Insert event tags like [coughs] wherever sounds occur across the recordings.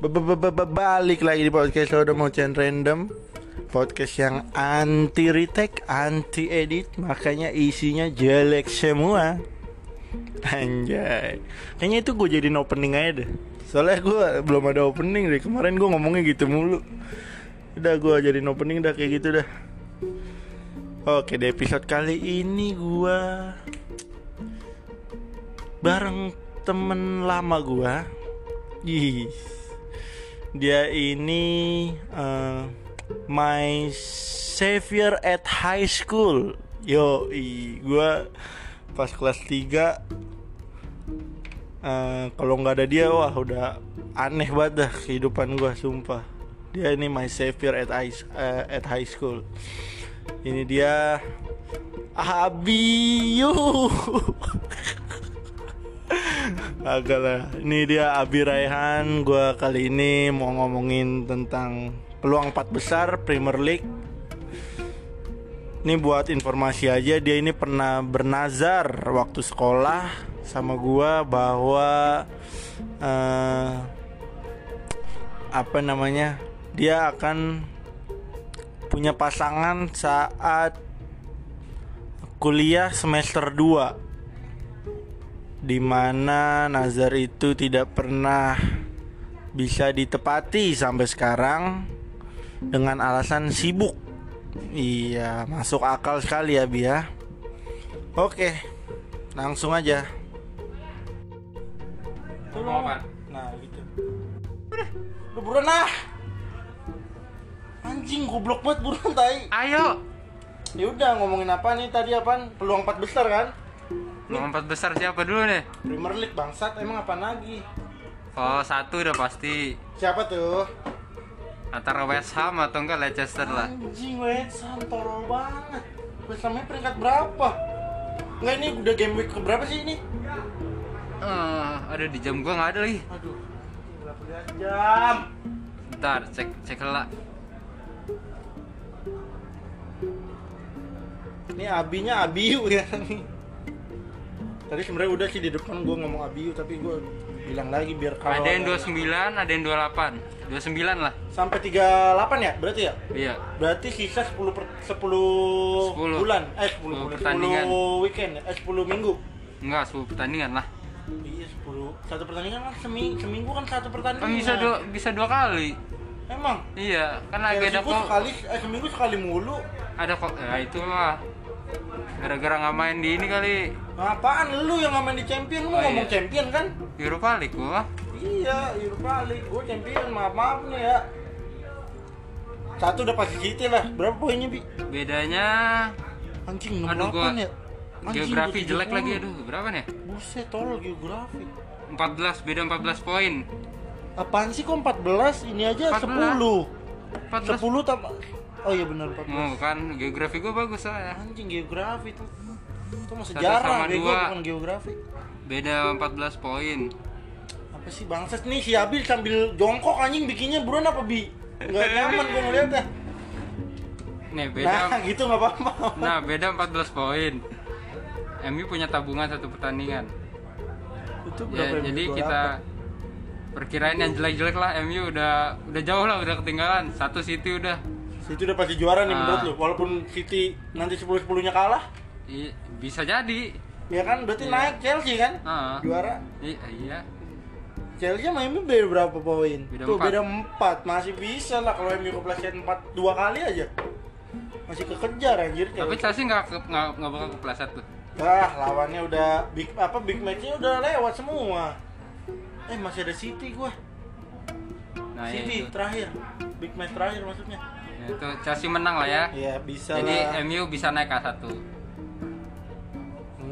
Balik lagi di podcast Udah mau random. Podcast yang anti retake, anti edit Makanya isinya jelek semua. Anjay. Kayaknya itu gue jadiin opening aja deh. Soalnya gue belum ada opening deh. Kemarin gue ngomongnya gitu mulu. Udah gue jadiin opening dah kayak gitu dah. Oke di episode kali ini gue Bareng temen lama gue Yes dia ini uh, my savior at high school. Yo gue pas kelas 3 uh, kalau nggak ada dia wah udah aneh banget dah kehidupan gue sumpah. Dia ini my savior at high, uh, at high school. Ini dia Abiyu [laughs] Agak lah. Ini dia Abi Raihan. Gue kali ini mau ngomongin tentang Peluang 4 besar Premier League. Ini buat informasi aja Dia ini pernah bernazar Waktu sekolah Sama gue bahwa uh, Apa namanya Dia akan Punya pasangan saat Kuliah semester 2 di mana nazar itu tidak pernah bisa ditepati sampai sekarang dengan alasan sibuk. Iya, masuk akal sekali ya, Bia. Ya. Oke, langsung aja. Tolong. Nah, gitu. Udah, udah buruan lah. Anjing goblok banget buruan tai. Ayo. Ya udah ngomongin apa nih tadi apaan? Peluang empat besar kan? Nomor empat besar siapa dulu nih? Premier League bangsat emang apa lagi? Oh satu udah pasti. Siapa tuh? Antara West Ham atau enggak Leicester lah. Anjing West Ham tolol banget. West Hamnya peringkat berapa? Enggak ini udah game week berapa sih ini? Uh, ada di jam gua nggak ada lagi. Aduh, berapa jam? Ntar cek cek lah. Ini abinya abiu [laughs] ya nih tadi sebenarnya udah sih di depan gue ngomong abiu tapi gue bilang lagi biar kalau ada yang 29 ada yang 28 29 lah. Sampai 38 ya berarti ya? Iya. Berarti sisa 10 per, 10, 10 bulan. Eh 10, 10 pertandingan. 10 weekend eh 10 minggu. Enggak 10 pertandingan lah. Iya 10 satu pertandingan kan seminggu, seminggu kan satu pertandingan. Kan bisa dua bisa dua kali. Emang? Iya kan lagi ada kok sekali eh seminggu sekali mulu. Ada kok ya itu mah Gara-gara nggak main di ini kali. Apaan lu yang main di champion? Lu oh, ngomong iya. champion kan? Europa League gua. Iya, Europa League. Gua champion, maaf maaf nih ya. Satu udah pasti City lah. Berapa poinnya, Bi? Bedanya anjing 68 aduh, gua... ya. Anjing, geografi jelek lagi aduh. Berapa nih? Buset, tolol geografi. 14, beda 14 poin. Apaan sih kok 14? Ini aja 14. 10. 14. 10 tambah Oh iya benar 14. Oh kan geografi gue bagus ya. Anjing geografi tuh. Itu mah sejarah bego bukan geografi. Beda 14 poin. Apa sih bangsat nih si Abil sambil jongkok anjing bikinnya buruan apa bi? Enggak nyaman gue ngeliatnya. Nih beda. Nah gitu nggak apa-apa. Nah beda 14 poin. MU punya tabungan satu pertandingan. Itu berapa ya, jadi kita perkirain yang jelek-jelek lah MU udah udah jauh lah udah ketinggalan satu City udah City udah pasti juara nih uh, menurut lu walaupun City nanti 10 10 nya kalah iya, bisa jadi. Ya kan berarti iya. naik Chelsea kan? Uh, juara? Iya iya. Chelsea sama MU beda berapa poin? Tuh 4. beda 4 masih bisa lah kalau MU kepleset 4 dua kali aja. Masih kekejar anjir Chelsea. tapi Chelsea nggak nggak nggak bakal kepleset tuh. Ah lawannya udah big apa big matchnya udah lewat semua. Eh masih ada City gua. Nah, City ya terakhir. Big match terakhir maksudnya. Itu Chelsea menang lah ya. Iya bisa jadi lah. MU bisa naik K1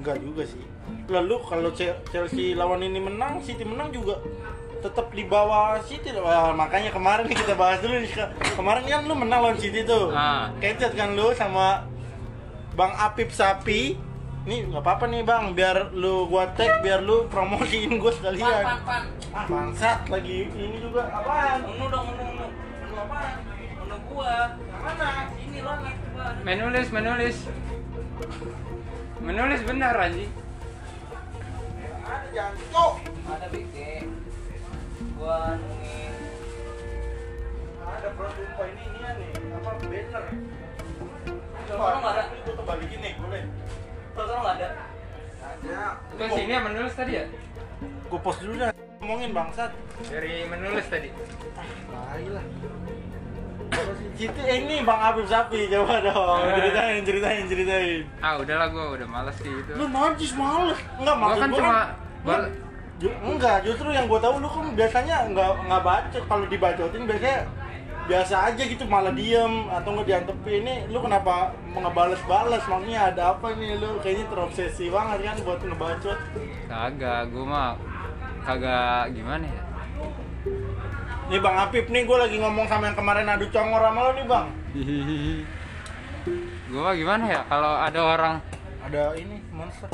enggak juga sih lalu kalau Chelsea lawan ini menang City menang juga tetap di bawah City Wah, makanya kemarin nih kita bahas dulu nih kemarin kan lu menang lawan City tuh ah. kecet kan lu sama Bang Apip Sapi Nih nggak apa-apa nih bang, biar lu gua tag, biar lu promosiin gua sekalian. Pan, pan, pan. Ah bangsat lagi ini juga apaan? Menu dong, menu, menu, menu apaan? gua. Mana? Sini lo coba. Menulis, menulis. Menulis benar anjing. Ada jancok. Ada BK. Gua nungguin ada bro sumpah ini ini nih apa banner Kalau nggak ada. Ini gua balikin nih boleh Terus nggak ada. ada Terus ini yang menulis tadi ya? gue post dulu dah ngomongin bangsat Dari menulis tadi. Baiklah. Situ eh, ini Bang Habib Sapi coba dong ceritain ceritain ceritain. Ah udahlah gua udah males sih itu. Lu najis males. Enggak Gua maksud kan gua cuma kan- Ju- enggak, justru yang gue tahu lu kan biasanya enggak enggak bacot kalau dibacotin biasanya biasa aja gitu malah diem atau nggak diantepin ini lu kenapa ngebales-bales makanya ada apa nih lu kayaknya terobsesi banget kan buat ngebacot Kagak, gua mah kagak gimana ya? Nih bang Apip nih gue lagi ngomong sama yang kemarin adu congor sama lo nih bang mah gimana ya? Kalau ada orang ada ini monster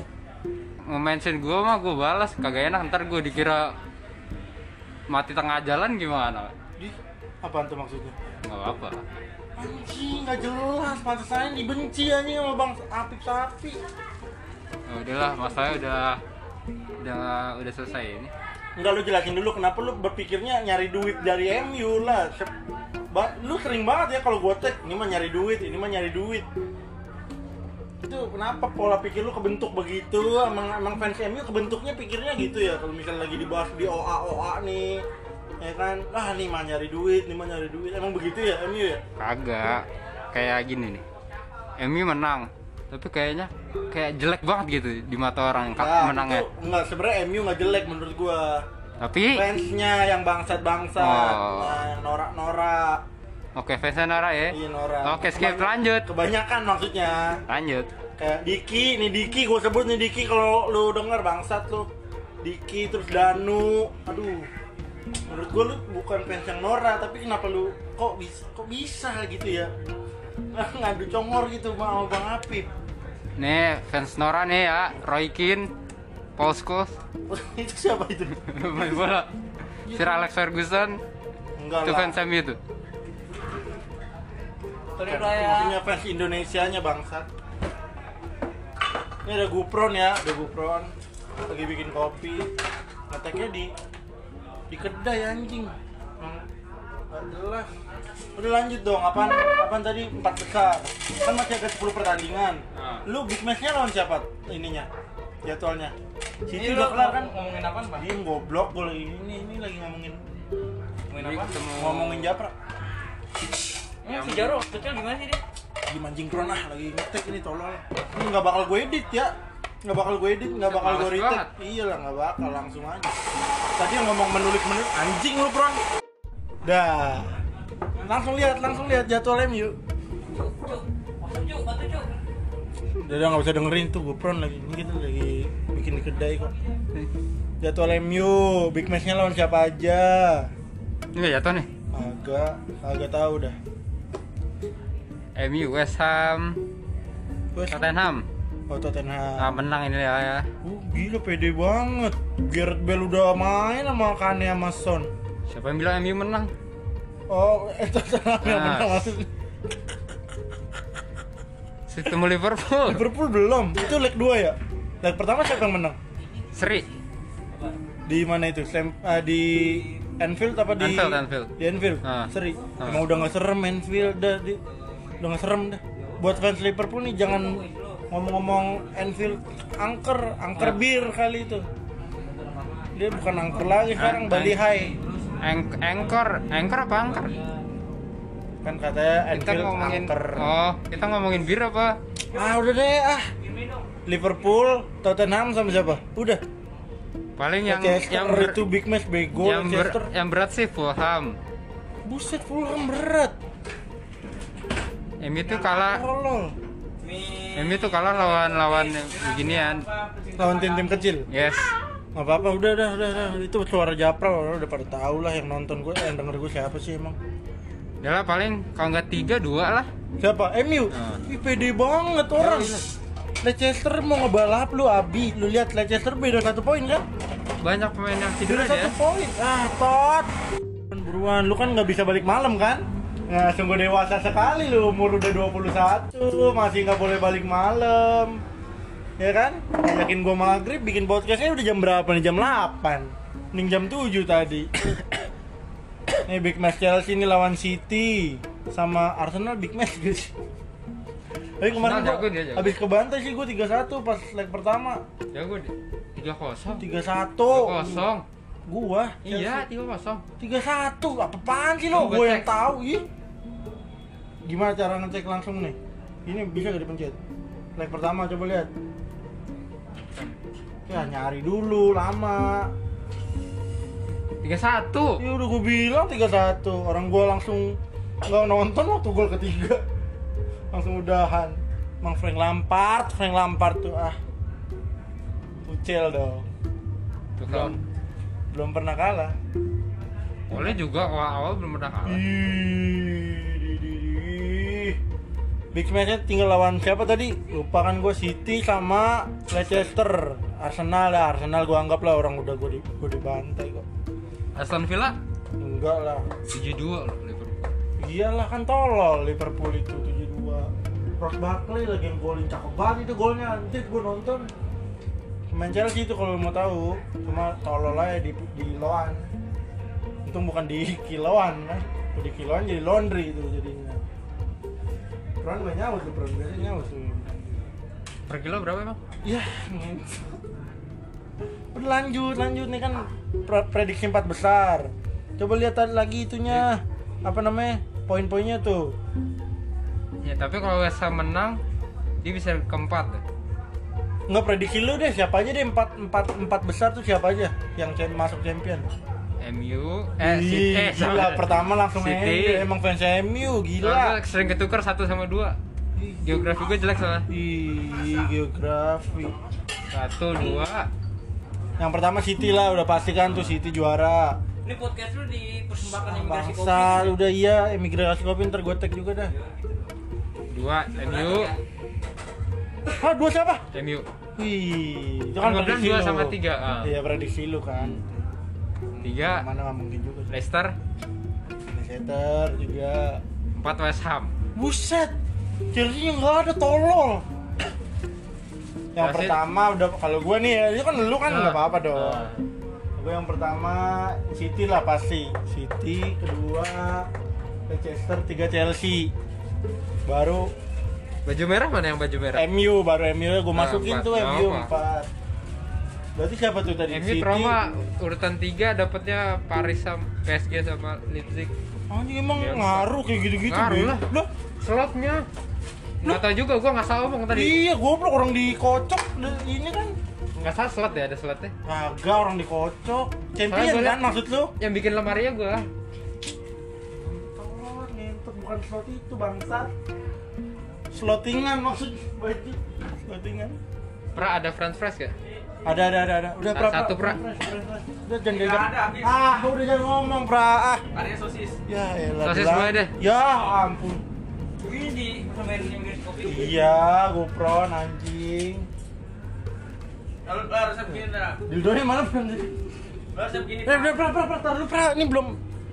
nge-mention gua mah gua balas kagak enak ntar gua dikira mati tengah jalan gimana? di apaan tuh maksudnya Nggak apa-apa. anjing nggak jelas pantas saya dibenci anjing sama bang Apip sapi Ya udahlah, masalahnya udah udah udah selesai ini. Enggak lu jelasin dulu kenapa lu berpikirnya nyari duit dari MU lah. Ba- lu sering banget ya kalau gua tag ini mah nyari duit, ini mah nyari duit. Itu kenapa pola pikir lu kebentuk begitu? Emang emang fans MU kebentuknya pikirnya gitu ya kalau misalnya lagi dibahas di OA OA nih. Ya kan, ah nih mah nyari duit, nih mah nyari duit. Emang begitu ya MU ya? Kagak. Kayak gini nih. MU menang, tapi kayaknya kayak jelek banget gitu di mata orang Nah, menangnya. itu enggak sebenarnya MU nggak jelek menurut gua. Tapi Fansnya yang bangsat-bangsat, Oh. nah, yang norak-norak. oke fansnya Nora ya. Iya Nora. Oke, skip, Kebany- lanjut. Kebanyakan maksudnya. Lanjut. Kayak Diki, nih Diki gue sebut nih Diki kalau lu denger bangsat lu. Diki terus Danu. Aduh. Menurut gue lu bukan fans yang Nora, tapi kenapa lu kok bisa kok bisa gitu ya? [laughs] Ngadu congor gitu sama Bang Apip. Nih fans Nora nih ya, Roy Keane, Paul Scholes, [laughs] itu siapa itu? main bola. Sir Alex Ferguson, Enggak itu lah. fans MU tuh. Tadi Kan, udah ya. Maksudnya fans Indonesianya bangsat. Ini ada Gupron ya, ada Gupron lagi bikin kopi. Ngeteknya di di kedai anjing. Jelas. Udah lanjut dong, apaan, apaan tadi empat besar Kan masih ada 10 pertandingan Ah. Lu big match-nya lawan siapa ininya? Jadwalnya City Ini udah kelar kan? Ngomongin apa, Pak? Diem goblok gue lagi ini, ini lagi ngomongin Ngomongin Ini apa? ketemu ngomongin Japra Ini si Jaro kecil gimana sih dia? di mancing ah lagi ngetek ini tolol ini nggak bakal gue edit ya nggak bakal gue edit nggak bakal gue retake iya lah nggak bakal langsung aja tadi yang ngomong menulis menulis anjing lu kron dah langsung lihat langsung lihat jadwal MU udah udah nggak bisa dengerin tuh gue pron lagi ini kita lagi bikin di kedai kok jadwal MU big matchnya lawan siapa aja Ini jatuh nih. agak agak tahu dah MU, West Ham, West Tottenham. oh Tottenham Ah, menang ini ya. ya. Uh, gila pede banget. Gareth Bale udah main sama Kane sama Son. Siapa yang bilang MU menang? Oh, eh Tottenham yang Ah. menang maksudnya. Ketemu Liverpool. Liverpool belum. Itu leg 2 ya? Leg pertama siapa yang menang? Seri. Di mana itu? Slam, ah, di Anfield apa di Anfield, Anfield. Di Anfield. Ah. Seri. Ah. Emang udah nggak serem Anfield dah di udah nggak serem dah. Buat fans Liverpool nih jangan ngomong-ngomong Anfield angker, angker Ah. bir kali itu. Dia bukan angker lagi sekarang, An- Bali High. Ank- Anchor, anchor apa angker? Kan katanya Kita ngomongin angker. Oh, kita ngomongin bir apa? Ah udah deh ah. Liverpool, Tottenham sama siapa? Udah. Paling yang Leicester yang ber- itu big match bego yang, ber- yang berat sih Fulham. Buset Fulham berat. MU tuh kalah. MU tuh kalah lawan lawan beginian. Lawan tim-tim kecil. Yes. Nggak apa-apa, udah udah udah, udah. Itu suara Japra orang udah pada tahu lah yang nonton gue, yang denger gue siapa sih emang? Ya lah paling kalau nggak tiga dua lah. Siapa? MU. Ah. Ih, pede banget orang. Ya. Leicester mau ngebalap lu Abi, lu lihat Leicester beda satu poin kan? Banyak pemain yang Beda cedera satu ya. poin. Ah, tot. Buruan, lu kan nggak bisa balik malam kan? Nah, sungguh dewasa sekali lu, umur udah 21, masih nggak boleh balik malam. Ya kan? Ngajakin gua maghrib, bikin podcastnya udah jam berapa nih? Jam 8. Mending jam 7 tadi. [coughs] Nih big match Chelsea ini lawan City sama Arsenal big match guys. Tapi kemarin jago dia, jago. habis kebantai sih gua 3-1 pas leg pertama. Ya gue tiga kosong. 3-1. kosong. Gua. Iya tiga kosong. 3-1. Apaan sih lo? Gua yang tahu ih. Gimana cara ngecek langsung nih? Ini bisa gak dipencet? Leg pertama coba lihat. Ya nyari dulu lama. Tiga satu. Ya udah gue bilang 3-1 Orang gue langsung nggak nonton waktu gol ketiga Langsung udahan Emang Frank Lampard, Frank Lampard tuh ah Ucel dong Tuh Belum, belum pernah kalah Oleh juga awal awal belum pernah kalah. Di. Big match tinggal lawan siapa tadi? Lupa kan gue City sama Leicester. Arsenal ya, Arsenal gue anggap lah orang udah gue di, dibantai kok. Aston Villa? Enggak lah. tujuh dua loh Liverpool. Iyalah kan tolol Liverpool itu 7-2 Ross Barkley lagi yang golin cakep banget itu golnya. Nanti gue nonton. Main Chelsea itu kalau mau tahu cuma tolol aja di, di loan untung bukan di kiloan kan. Kalau di kiloan jadi laundry itu jadinya Peran nyaut tuh peran biasanya nyaut tuh Per kilo berapa emang? ya gitu. Udah lanjut lanjut nih kan pre- prediksi empat besar coba lihat lagi itunya apa namanya poin-poinnya tuh Ya tapi kalau West Ham menang dia bisa keempat deh. nggak prediksi lu deh siapa aja deh empat empat empat besar tuh siapa aja yang masuk champion MU eh Ih, City eh gila salah. pertama langsung City. MU emang fans MU Soalnya gila gua sering ketukar satu sama dua. Geografi gue jelek soalnya. Ih, geografi Satu dua. yang pertama City lah udah pasti kan tuh City juara Ini podcast lu dipersembahkan imigrasi kopi. bangsa udah iya emigrasi kopi ntar gue tag juga dah Dua MU. Hah dua siapa? MU. Wih, itu kan prediksi dua lu. sama tiga, ah. Iya prediksi lu kan. Tiga Mana mungkin juga. sih. Leicester. Leicester juga. Empat West Ham. Buset, Chelsea nggak ada tolol. Yang Chelsea- pertama udah kalau gua nih ya, itu kan lu kan nggak Ah. apa-apa dong. Ah. Gue yang pertama City lah pasti. City, kedua Leicester, tiga Chelsea. Baru Baju merah mana yang baju merah? MU, baru MU gue Ah, masukin empat. tuh Nggak MU apa. 4. Berarti siapa tuh tadi? MU trauma urutan tiga dapatnya Paris sama PSG sama Leipzig. Anjing emang Ya, ngaruh kayak gitu-gitu Ngaruh Bel. lah. Loh, Slotnya. Nggak tahu juga, gua nggak salah ngomong tadi. iya goblok orang dikocok Di- ini kan Nggak salah slot ya, ada slotnya. Kagak orang dikocok Champion kan maksud lu? Yang bikin lemarinya gua. Oh, ngentot bukan slot itu bangsat Slotingan maksud baju [laughs] Slotingan Pra ada french fries gak? Ada ada ada ada Udah pra satu, pra. Udah jangan ada. Ah udah jangan ngomong pra Ah Adanya sosis. Ya elah Sosis gue deh. Ya ampun Ini di persembahan imigrasi kopi. Iya GoPro anjing Lalu lu harusnya begini dah. Dildonya mana belum Lu harusnya begini. Eh, pra, pra, pra, pra, tar dulu, pra. Ini belum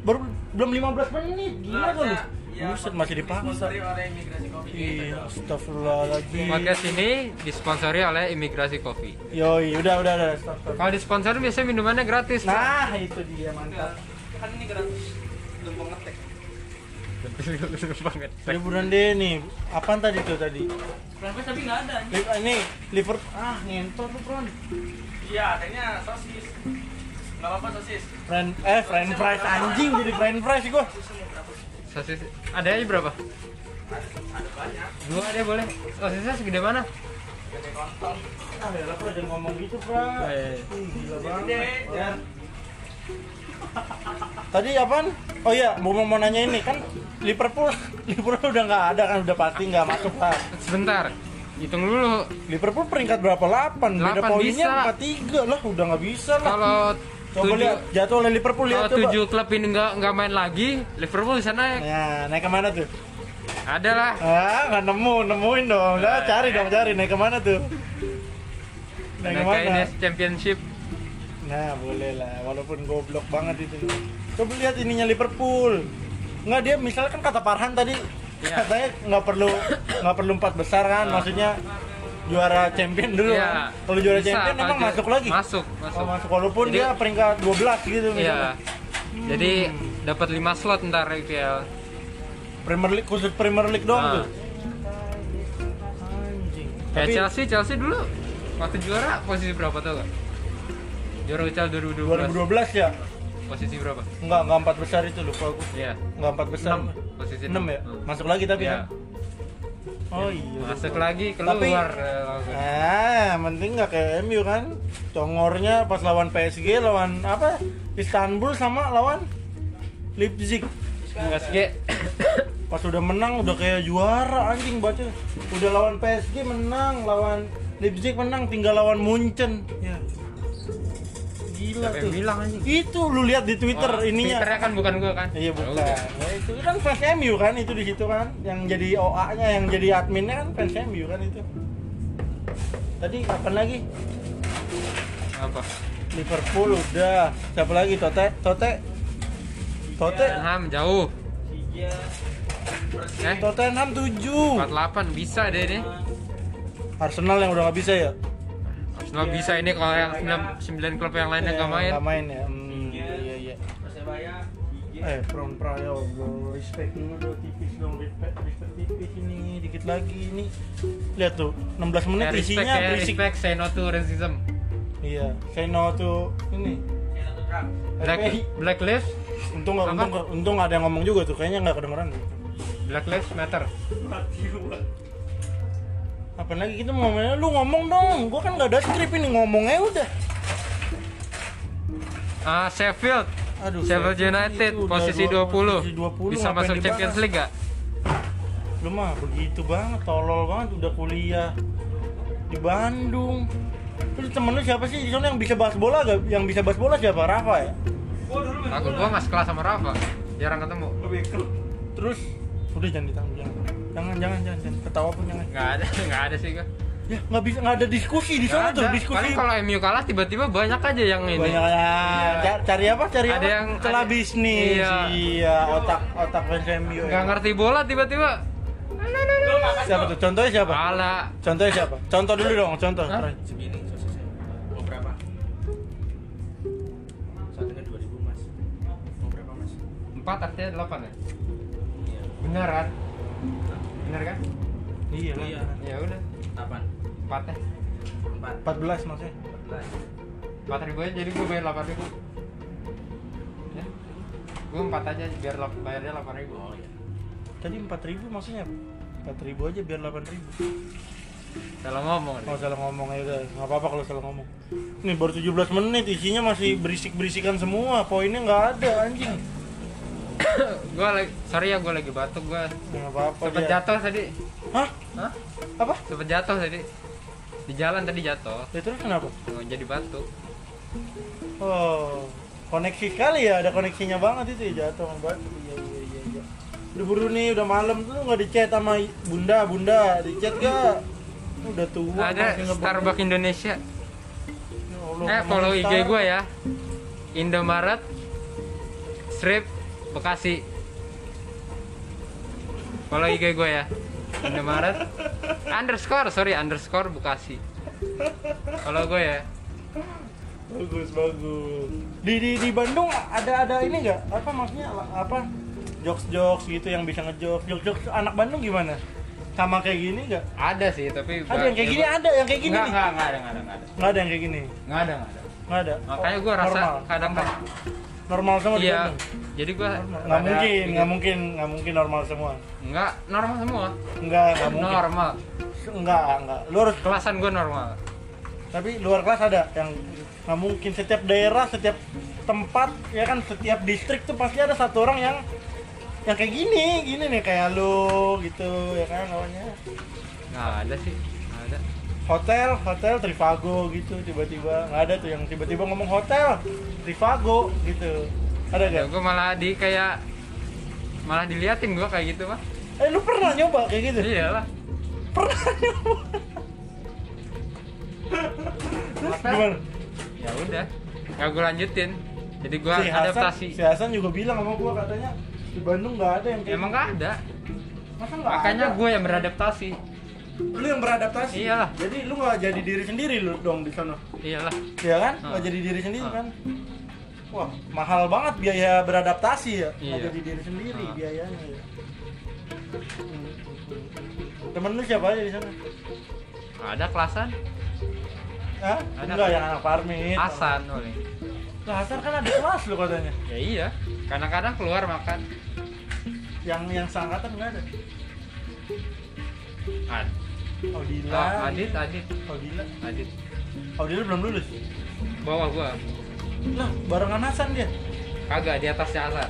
baru belum 15 menit. Gila kok lu. Ya, Buset, masih dipaksa. disponsori oleh imigrasi kopi. Iya, astagfirullahaladzim. Podcast ini disponsori oleh Imigrasi Coffee. Yoi, udah, udah, udah, stop, stop. Kalau disponsori biasanya minumannya gratis. Nah, itu dia mantap. Kan ini gratis. Belum ngetek. banget. Liburan deh nih. Apaan tadi tuh tadi? Frankfurt tapi nggak ada. Li- Ini liver ah ngentot lu, Pron. Iya, adanya sosis. Nggak apa-apa sosis. Friend eh friend fries anjing jadi friend fries gua. Sosis ada aja berapa? Ada banyak. Dua deh boleh. Sosisnya segede mana? Gede kontol. Ah, ya lah, jangan ngomong gitu, Pra. Eh. Ih, Gila Gede, banget. ya. [laughs] Tadi apaan? Oh iya, mau mau nanya ini kan Liverpool [laughs] Liverpool udah nggak ada kan udah pasti nggak masuk lah. Sebentar. Hitung dulu. Liverpool peringkat berapa? 8. Beda Delapan poinnya bisa. 43 lah, udah nggak bisa lah. Kalau Coba lihat jadwalnya Liverpool kalau lihat coba. tujuh klub ini nggak nggak main lagi, Liverpool bisa naik. Ya, naik ke mana tuh? Ada lah. Ah, nggak nemu, nemuin dong. Udah cari dong, cari naik ke mana tuh? Naik Naik ke mana? ke Championship. Nah, boleh lah, walaupun goblok banget itu. Coba lihat ininya Liverpool. Nggak dia misalkan kata Farhan tadi Iya. katanya nggak perlu nggak perlu empat besar kan, maksudnya juara champion dulu. Iya. kan. Kalau juara Bisa, champion emang masuk lagi. Masuk, Oh, masuk. masuk walaupun Jadi- dia peringkat 12 gitu Iya. misalnya. Jadi dapat 5 slot ntar IPL. Premier League khusus Premier League doang Ah. tuh. Anjing. Kayak Tapi Chelsea, Chelsea dulu waktu juara posisi berapa tau gak? Juara UCL 2012. 2012 ya? Posisi berapa? Enggak, enggak empat besar itu lupa aku. Iya. Enggak empat besar. Enam, posisi 6 ya? enam. Masuk lagi tapi Iya. kan? Oh iya. Masuk lupa. lagi Tapi- keluar eh. Ah, yang penting nggak kayak MU kan. Congornya pas lawan PSG lawan apa? Istanbul sama lawan Leipzig. PSG [coughs] Pas udah menang udah kayak juara anjing baca. Udah lawan PSG menang, lawan Leipzig menang, tinggal lawan Munchen. Ya. Gila Siapa tuh. bilang anjing? Itu lu lihat di Twitter Oh, ininya. Twitternya kan bukan gua kan? Iya Ya bukan. Ya, itu kan fans MU kan itu di situ kan. Yang jadi OA-nya, yang jadi adminnya kan fans MU kan itu. Tadi kapan lagi? Apa? Liverpool udah. Siapa lagi? Tote? Tote? Tote? Tottenham jauh. Eh, Tottenham 7. 48 bisa deh ini. Arsenal yang udah nggak bisa ya? Arsenal bisa ini kalau yang 9, klub yang lainnya nggak main. Nggak main ya. Hmm, iya iya. Persebaya Eh, Pron Pra ya Allah, respect dulu tipis dong, respect, respect tipis ini, dikit lagi ini. Lihat tuh, 16 menit Kayak respect, isinya kayak berisik. respect, say no to racism. Iya, say no to ini. Black. Black Lives, Untung nggak, untung nggak, untung nggak ada yang ngomong juga tuh, kayaknya nggak kedengeran. Black Lives Matter. Apa lagi kita mau ngomongnya? Lu ngomong dong, gua kan nggak ada skrip ini ngomongnya udah. Ah, Sheffield. Aduh, Sheffield United itu posisi dua- 20. posisi 20, Bisa masuk? Champions League gak? Lu mah begitu banget, tolol banget udah kuliah di Bandung. Terus temen lu siapa sih di sana yang bisa bahas bola gak? Yang bisa bahas bola siapa? Rafa ya? Aku gua nggak sekelas sama Rafa. Jarang ketemu. Terus udah jangan ditanggung jangan. Jangan jangan jangan, ketawa pun jangan. Nggak ada, [laughs] nggak ada sih gua. Ya nggak bisa nggak ada diskusi di sana tuh diskusi. Paling kalau MU kalah tiba-tiba banyak aja yang ini. banyak ya Ca- cari apa cari Ada apa yang- celah ada- bisnis Iya. iya otak otak fans MU Nggak ngerti bola tiba-tiba. siapa tuh contohnya siapa Kalah. contohnya siapa contoh dulu dong contoh Hah? Try. segini sosisnya mau berapa satunya 2000 mas mau berapa mas Empat artinya delapan ya? iya Benar kan? Iya Iya. Ya udah. delapan Empat ya. empat 14 maksudnya empat Empat ribu aja jadi gua bayar delapan ribu. Ya. Gua empat aja biar bayarnya delapan ribu. oh iya tadi 4000 maksudnya apa 4000 aja biar 8000 Salah ngomong. kalau salah ngomong ya udah nggak apa-apa kalau salah ngomong nih baru 17 menit isinya masih berisik-berisikan semua poinnya nggak ada anjing [coughs] gua lagi sorry ya gua lagi batuk gua nggak apa-apa sempet jatuh tadi hah Hah? apa sempet jatuh tadi di jalan tadi jatuh ya terus kenapa Oh, jadi batuk Oh, koneksi sekali ya, ada koneksinya banget itu ya jatuh sama batu. Iya iya iya. iya. Udah buru nih, udah malam tuh nggak di chat sama bunda, bunda di chat gak? Udah tua. ada nggak Starbucks. Indonesia Ya Allah, eh follow IG gua ya Indomaret Strip Bekasi follow IG gua ya Indomaret underscore sorry underscore Bekasi follow gue ya Bagus bagus. Di di di Bandung ada ada ini nggak? Apa maksudnya apa? Jokes jokes gitu yang bisa ngejokes. Jokes jokes anak Bandung gimana? Sama kayak gini nggak? ada sih tapi Ada yang kayak gini ada, yang kayak gini nggak nggak nggak ada nggak ada nggak ada Nggak ada yang kayak gini. nggak ada nggak ada Nggak ada. makanya gue rasa normal. kadang normal semua di iya Bandung. Jadi gue Nggak mungkin, nggak mungkin, nggak mungkin normal semua. nggak normal semua Enggak, enggak mungkin. normal Enggak, enggak. Lu harus kelasan gue normal tapi luar kelas ada yang nggak mungkin setiap daerah, setiap tempat ya kan setiap distrik tuh pasti ada satu orang yang yang kayak gini, gini nih kayak lu gitu ya kan namanya. nggak ada sih nggak ada Hotel, hotel Trivago gitu tiba-tiba nggak ada tuh yang tiba-tiba ngomong hotel Trivago gitu. Ada gak? gue malah di kayak malah diliatin gue kayak gitu mah Eh lu pernah nyoba kayak gitu? iyalah Pernah [laughs] nyoba? Terus gimana? ya udah nggak gue lanjutin jadi gue Si Hasan, adaptasi si Hasan juga bilang sama gua katanya di Bandung nggak ada yang kayak emang nggak ada Masa nggak makanya ada? gue yang beradaptasi lu yang beradaptasi Iyalah. jadi lu nggak jadi diri sendiri lu dong di sana iyalah ya kan Ah. nggak jadi diri sendiri Ah. kan wah mahal banget biaya beradaptasi ya Iya. jadi diri sendiri Ah. biayanya ya. temen lu siapa aja di sana Ada kelasan, Hah? Ada. enggak yang anak parmit Hasan paling. Lah, Hasan kan ada kelas lu katanya Ya iya, kadang-kadang keluar makan. yang yang seangkatan nggak ada Ad. oh Dila Oh, Adit, Adit, oh Dila Adit. oh Dila belum lulus Bawah gua. Lah barengan Hasan dia Kagak di atasnya Hasan.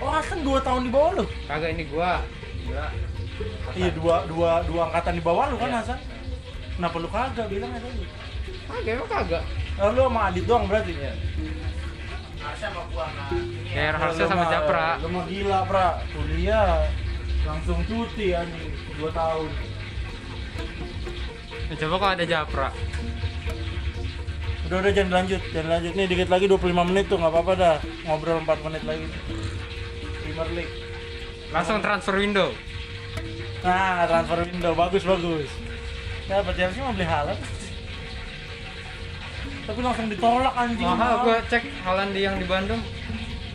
oh Hasan dua tahun di bawah lu Kagak ini gua. Gila. Hasan. iya dua dua dua angkatan di bawah lu kan Iya. Hasan kenapa lu kagak bilang aja tadi Kagak emang kagak. Oh, lu sama Adit doang berarti Iya. Harusnya sama gua nah. Kayak Lu harusnya sama Japra. Lu mah gila, Pra. Kuliah langsung cuti anjing 2 tahun. Ya, coba kalau ada Japra. Udah udah jangan lanjut, jangan lanjut nih dikit lagi 25 menit tuh nggak apa-apa dah. Ngobrol 4 menit lagi. Premier League. Langsung transfer window. Nah, transfer window bagus bagus. Ya, Chelsea mau beli Haaland? Tapi langsung ditolak anjing. Mahal gua cek Halan di yang di Bandung.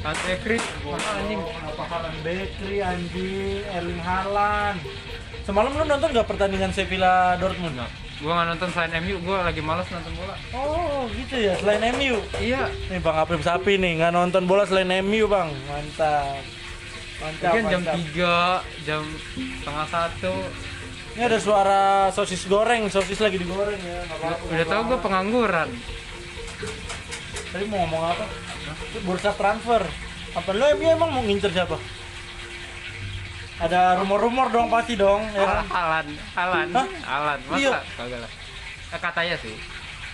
Country Creek, mahal anjing. Apa Haaland Bakery anjing, Erling Haaland. Semalam lu nonton nggak pertandingan Sevilla Dortmund? Gua nggak nonton selain MU, gua lagi males nonton bola. Oh gitu ya, selain MU. Iya, Nih Bang Aprim Sapi nih, nggak nonton bola selain MU Bang. Mantap. Mantap, mungkin jam. 3, jam setengah satu. Ini ada suara sosis goreng, sosis lagi digoreng ya. apa-apa, Udah tau apa-apa. pengangguran. Tadi mau ngomong apa? Bursa transfer. Apa lo MU emang mau ngincer siapa? Ada rumor-rumor dong pasti dong, ya kan? Halan, Halan, Hah? Halan, Iya. masa? Kagak lah. Eh, katanya sih.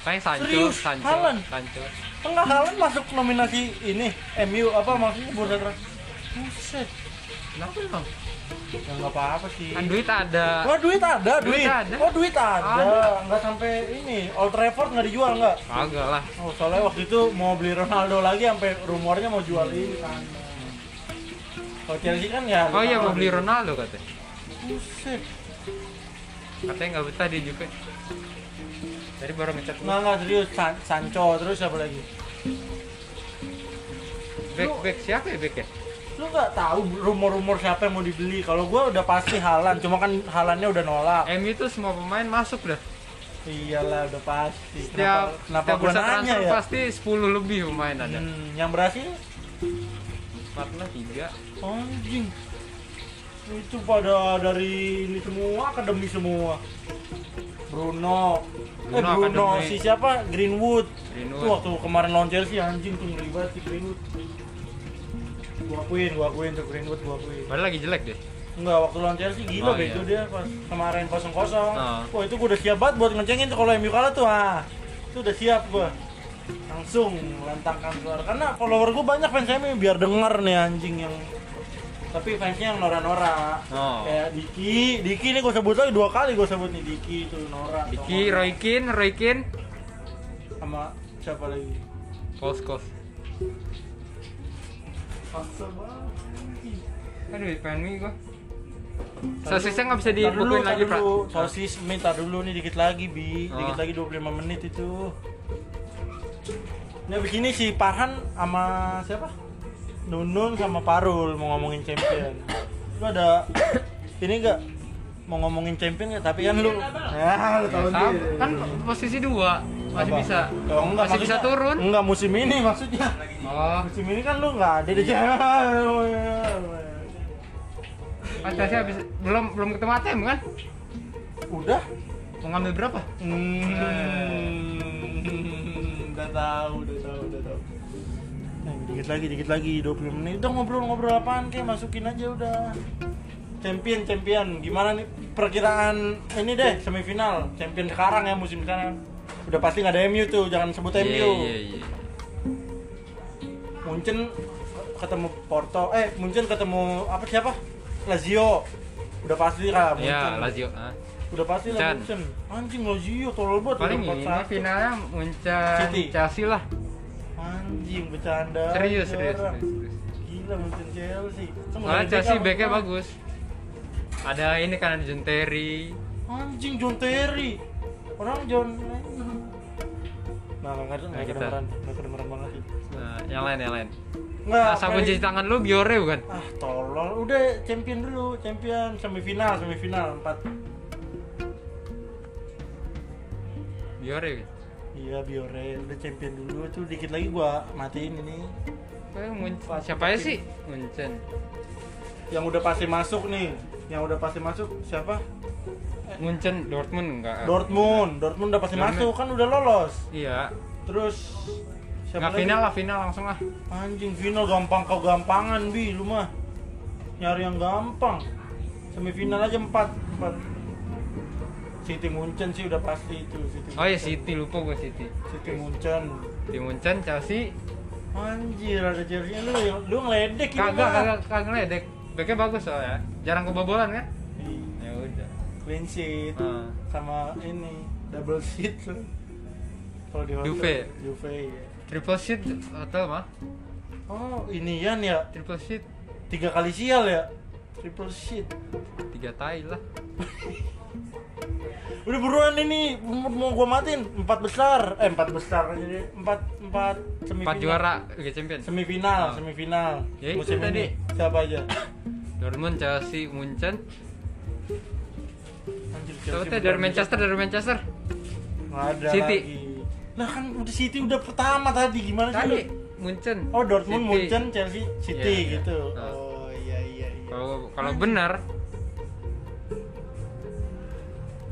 Kayak Sancho, Serius? Sancho, Haaland? Sancho. Enggak Haaland masuk nominasi ini MU apa maksudnya bursa transfer? Buset. Kenapa emang? Ya nggak apa-apa sih. Kan duit ada. Wah duit ada, duit. Duit ada. Oh duit ada. Ada. Nggak sampai ini Old Trafford nggak dijual nggak? Kagak lah. Oh soalnya waktu itu mau beli Ronaldo lagi sampai rumornya mau jual ini kan. Kalau Chelsea kan ya. Oh iya mau beli Ronaldo katanya. Buset. Katanya nggak betah dia juga. Tadi baru ngechat Nggak nggak serius San Sancho terus siapa lagi? Back back siapa ya back ya? Lu nggak tahu rumor-rumor siapa yang mau dibeli? Kalau gua udah pasti Halan, cuma kan Halannya udah nolak. MU itu semua pemain masuk dah. Iyalah udah pasti. Setiap kenapa kenapa setiap bursa transfer ya? pasti 10 lebih pemain ada. Hmm, yang berhasil Empat lah tiga. Anjing. Itu pada dari ini semua akademi semua. Bruno. eh Bruno Bruno akademi. si siapa? Greenwood. Greenwood. Itu waktu kemarin lawan Chelsea anjing tuh ngeri banget si Greenwood. Gua akuin, gua akuin tuh Greenwood gua akuin. Padahal lagi jelek deh. Enggak, waktu lawan Chelsea gila Oh, begitu iya. dia pas kemarin 0-0. Oh. Wah, itu gua udah siap banget buat ngecengin tuh kalau MU kalah tuh. Ah. Itu udah siap gua. Langsung melantangkan suara. Karena follower gua banyak fans MU biar denger nih anjing yang tapi fansnya yang Nora-Nora Oh. kayak Diki, Diki nih gue sebut lagi dua kali gue sebut nih Diki itu Nora Diki, Roykin, Roykin, sama siapa lagi Kos Kos. Paksa banget Aduh, pengen mie gua. Sosisnya nggak bisa tar lagi, dulu. Sosis minta dulu nih dikit lagi, Bi. Oh. Dikit lagi 25 menit itu. Ini abis ini si Parhan sama siapa? Nunun sama Parul mau ngomongin champion. Lu ada ini enggak mau ngomongin champion nggak? Tapi kan lu ya, lu tahu sendiri. kan posisi dua masih Apa? bisa Oh, enggak, masih bisa turun. Enggak musim ini maksudnya. Oh, Musim ini kan lu nggak ada di Chelsea habis belum belum ketemu ATM kan? Udah? Mau ngambil berapa? Hmm, udah tahu, udah dikit lagi, dikit lagi, 20 menit. Udah ngobrol-ngobrol apaan kayak masukin aja udah. Champion, champion. Gimana nih perkiraan ini deh semifinal champion sekarang ya musim sekarang. Udah pasti nggak ada MU tuh, jangan sebut MU. Iya, iya, iya. Munchen ketemu Porto, eh Munchen ketemu apa siapa? Lazio. Udah pasti lah Munchen. Iya, Lazio. ah. Udah pasti lah. Munchen. Anjing Lazio tolol banget Paling ini 4-1. finalnya Munchen City. Chelsea lah. Anjing bercanda. Serius, serius, orang. serius, serius. Gila Munchen Chelsea. Soalnya Chelsea backnya bagus. Ada ini kan ada John Terry. Anjing John Terry. Orang John Nah, nggak nggak Nah, kita. kedengeran, nggak kedengeran banget. Nah, yang lain yang lain. Nggak. Nah, kayak- cuci tangan lu Biore bukan? Ah, tolol. Udah champion dulu, champion semifinal, semifinal 4. Biore kan? Iya, Biore udah champion dulu tuh dikit lagi gua matiin ini. Eh, siapa ya sih? Munchen. Yang udah pasti masuk nih. Yang udah pasti masuk siapa? Munchen Dortmund enggak? Dortmund. Dortmund udah pasti Dortmund. masuk kan udah lolos. Iya. Terus Nggak final lah, final langsung lah. Anjing final gampang kau gampangan bi lu mah. Nyari yang gampang. Semifinal aja 4, 4. City Munchen sih udah pasti itu City. Oh ya. City lupa gue City. City Munchen. Di Munchen Chelsea Anjir ada jersey lu lu ngeledek kagak mah. kagak kagak ngeledek. Backnya bagus soalnya. Jarang kebobolan kan? Iya, Ya udah. Clean sheet Ah. sama ini double sheet lu. Kalau di hotel Juve. Juve ya. Triple sheet hotel mah. Oh, inian ya. Triple sheet Tiga kali sial ya. Triple sheet. tiga tai lah. [laughs] Udah buruan ini mau, gua matiin empat besar, eh empat besar jadi empat empat semifinal. Empat juara Liga Champions. Semifinal, Oh. semifinal. Ya Musim tadi. ini siapa aja? [coughs] Dortmund, Chelsea, Munchen. Anjir, Chelsea dari Manchester, dari Manchester. Nggak ada City. lagi. Nah kan udah City udah pertama tadi gimana sih? Tadi? Munchen. Oh Dortmund, City. Munchen, Chelsea, City iya. gitu. Ah. Oh iya iya iya. Kalau kalau benar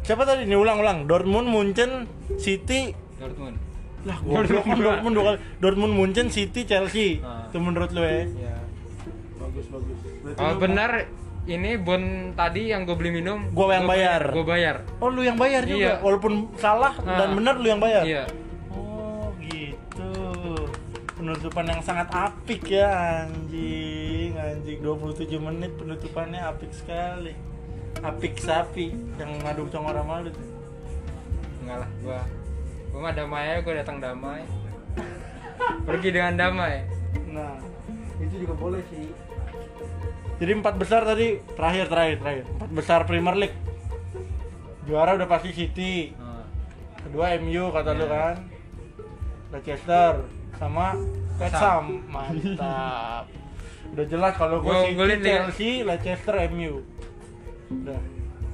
Siapa tadi? Ini ulang-ulang. Dortmund, Munchen, City. Dortmund. Lah kan Dortmund dua kali. Dortmund, Munchen, City, Chelsea. Ah. Itu menurut lu ya? Ya. Bagus bagus. Berarti lu- benar ini bon tadi yang gue beli minum. Gua yang bayar. Gue bayar. Oh lu yang bayar juga, Iya. walaupun salah Ah. dan benar lu yang bayar. Iya. Oh gitu. Penutupan yang sangat apik ya anjing, anjing 27 menit penutupannya apik sekali. Apik sapi yang ngadu sama lu tuh. Enggak lah, gua gua mah damai aja, gua datang damai. [laughs] Pergi dengan damai. Nah, itu juga boleh sih. Jadi empat besar tadi terakhir terakhir terakhir empat besar Premier League. Juara udah pasti City, Nah, kedua MU kata lu Iya. kan Leicester sama West Sam. Ham mantap [laughs] udah jelas kalau gue Gua City Chelsea Leicester MU udah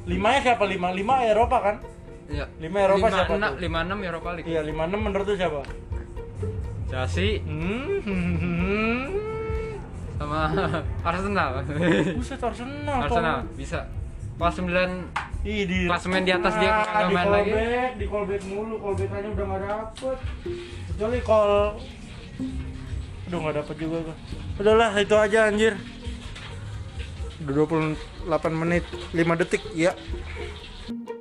limanya siapa lima lima Eropa kan Iya. Lima Eropa lima, siapa enam, tuh? lima enam Eropa League. iya lima enam menurut lu siapa Chelsea hmm sama [laughs] Arsenal. buset Arsenal Arsenal bisa. Pas 9 Ih, di Klasemen di atas dia nggak di main lagi. callback, di callback mulu, callback aja udah nggak dapet. Kecuali call, udah nggak dapet juga gua. Udahlah itu aja anjir. 28 menit 5 detik ya Yeah.